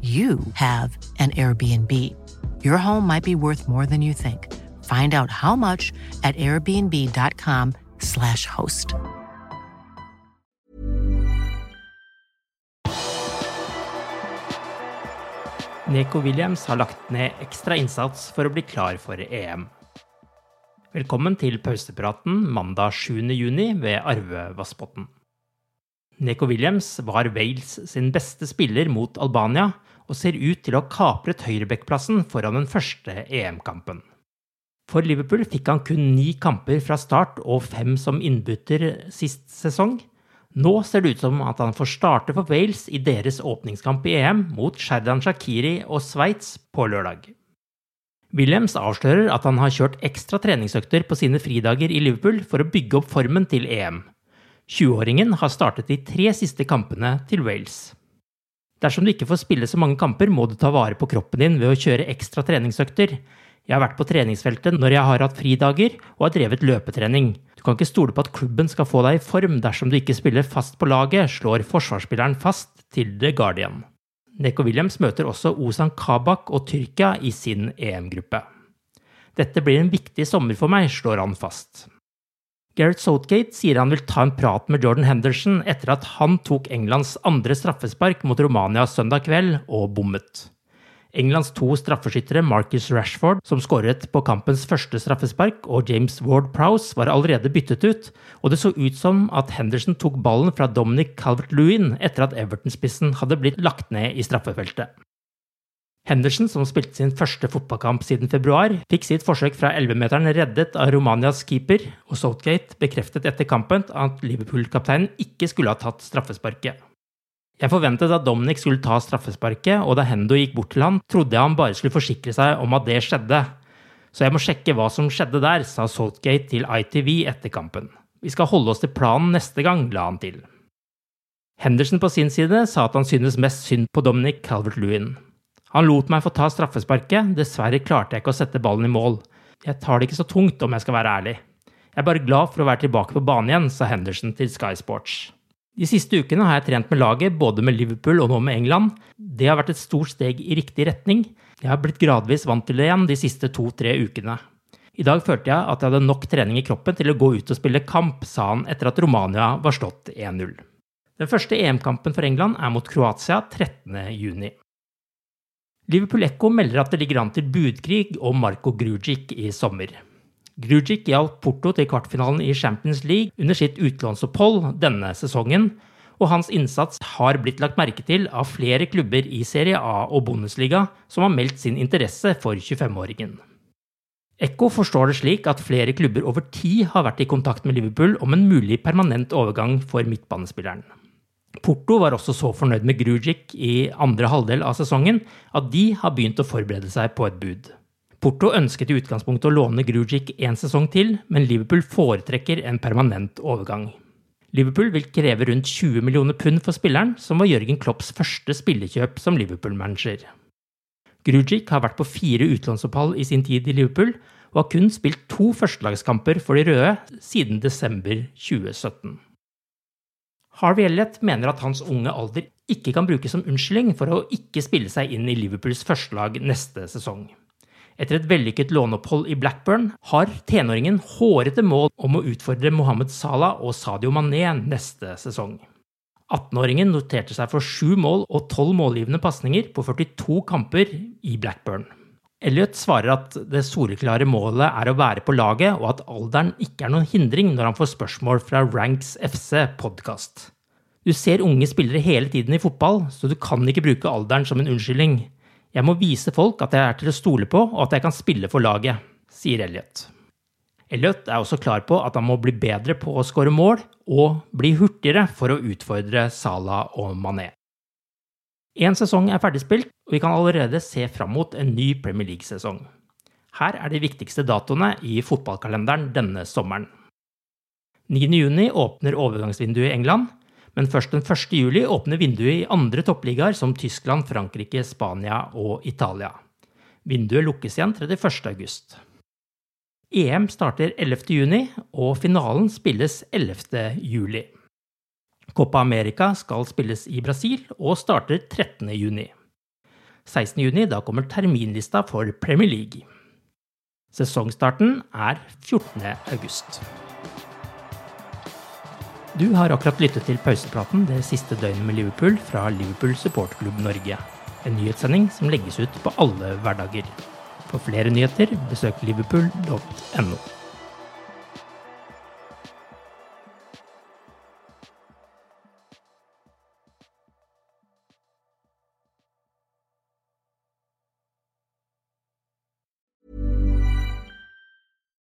you have an Airbnb. Your home might be worth more than you think. Find out how much at airbnb.com/slash host. Neko Williams har lagt ned ekstra innsats for å bli klar for EM. Velkommen til pausepraten mandag 7. juni ved Arve Vassbotn. Neko Williams var Wales sin beste spiller mot Albania, og ser ut til å ha kapret høyrebekkplassen foran den første EM-kampen. For Liverpool fikk han kun ni kamper fra start og fem som innbytter sist sesong. Nå ser det ut som at han får starte for Wales i deres åpningskamp i EM mot Sherdan Shakiri og Sveits på lørdag. Williams avslører at han har kjørt ekstra treningsøkter på sine fridager i Liverpool for å bygge opp formen til EM. 20-åringen har startet de tre siste kampene til Wales. Dersom du ikke får spille så mange kamper, må du ta vare på kroppen din ved å kjøre ekstra treningsøkter. Jeg har vært på treningsfeltet når jeg har hatt fridager og har drevet løpetrening. Du kan ikke stole på at klubben skal få deg i form dersom du ikke spiller fast på laget, slår forsvarsspilleren fast til The Guardian. Neko Williams møter også Ozan Kabak og Tyrkia i sin EM-gruppe. Dette blir en viktig sommer for meg, slår han fast. Gareth Southgate sier han vil ta en prat med Jordan Henderson etter at han tok Englands andre straffespark mot Romania søndag kveld og bommet. Englands to straffeskyttere Marcus Rashford, som skåret på kampens første straffespark, og James Ward-Prowse var allerede byttet ut, og det så ut som at Henderson tok ballen fra Dominic Calvert-Lewin etter at Everton-spissen hadde blitt lagt ned i straffefeltet. Henderson, som spilte sin første fotballkamp siden februar, fikk sitt forsøk fra 11-meteren reddet av Romanias keeper, og Southgate bekreftet etter kampen at Liverpool-kapteinen ikke skulle ha tatt straffesparket. Jeg forventet at Dominic skulle ta straffesparket, og da Hendo gikk bort til han, trodde jeg han bare skulle forsikre seg om at det skjedde. Så jeg må sjekke hva som skjedde der, sa Southgate til ITV etter kampen. Vi skal holde oss til planen neste gang, la han til. Henderson på sin side sa at han synes mest synd på Dominic Calvert-Lewin. Han lot meg få ta straffesparket, dessverre klarte jeg ikke å sette ballen i mål. Jeg tar det ikke så tungt, om jeg skal være ærlig. Jeg er bare glad for å være tilbake på banen igjen, sa Henderson til Sky Sports. De siste ukene har jeg trent med laget, både med Liverpool og nå med England. Det har vært et stort steg i riktig retning. Jeg har blitt gradvis vant til det igjen de siste to-tre ukene. I dag følte jeg at jeg hadde nok trening i kroppen til å gå ut og spille kamp, sa han etter at Romania var slått 1-0. Den første EM-kampen for England er mot Kroatia 13.6. Liverpool Echo melder at det ligger an til budkrig om Marco Grugic i sommer. Grugic hjalp Porto til kvartfinalen i Champions League under sitt utlånsopphold denne sesongen, og hans innsats har blitt lagt merke til av flere klubber i Serie A og Bundesliga som har meldt sin interesse for 25-åringen. Ekko forstår det slik at flere klubber over tid har vært i kontakt med Liverpool om en mulig permanent overgang for midtbanespilleren. Porto var også så fornøyd med Grujic i andre halvdel av sesongen at de har begynt å forberede seg på et bud. Porto ønsket i utgangspunktet å låne Grujic en sesong til, men Liverpool foretrekker en permanent overgang. Liverpool vil kreve rundt 20 millioner pund for spilleren, som var Jørgen Klopps første spillekjøp som Liverpool-manager. Grujic har vært på fire utlånsopphold i sin tid i Liverpool, og har kun spilt to førstelagskamper for de røde siden desember 2017. Harvey Elliot mener at hans unge alder ikke kan brukes som unnskyldning for å ikke spille seg inn i Liverpools førstelag neste sesong. Etter et vellykket låneopphold i Blackburn har tenåringen hårete mål om å utfordre Mohammed Salah og Sadio Mané neste sesong. 18-åringen noterte seg for sju mål og tolv målgivende pasninger på 42 kamper i Blackburn. Elliot svarer at det soleklare målet er å være på laget, og at alderen ikke er noen hindring når han får spørsmål fra Ranks FC podkast. Du ser unge spillere hele tiden i fotball, så du kan ikke bruke alderen som en unnskyldning. Jeg må vise folk at jeg er til å stole på, og at jeg kan spille for laget, sier Elliot. Elliot er også klar på at han må bli bedre på å skåre mål, og bli hurtigere for å utfordre Salah og Mané. Én sesong er ferdigspilt, og vi kan allerede se fram mot en ny Premier League-sesong. Her er de viktigste datoene i fotballkalenderen denne sommeren. 9.6 åpner overgangsvinduet i England, men først den 1. juli åpner vinduet i andre toppligaer som Tyskland, Frankrike, Spania og Italia. Vinduet lukkes igjen 31.8. EM starter 11.6, og finalen spilles 11.7. Copa America skal spilles i Brasil og starter 13.6. 16.6 da kommer terminlista for Premier League. Sesongstarten er 14.8. Du har akkurat lyttet til pausepraten det siste døgnet med Liverpool fra Liverpool supportklubb Norge. En nyhetssending som legges ut på alle hverdager. For flere nyheter, besøk liverpool.no.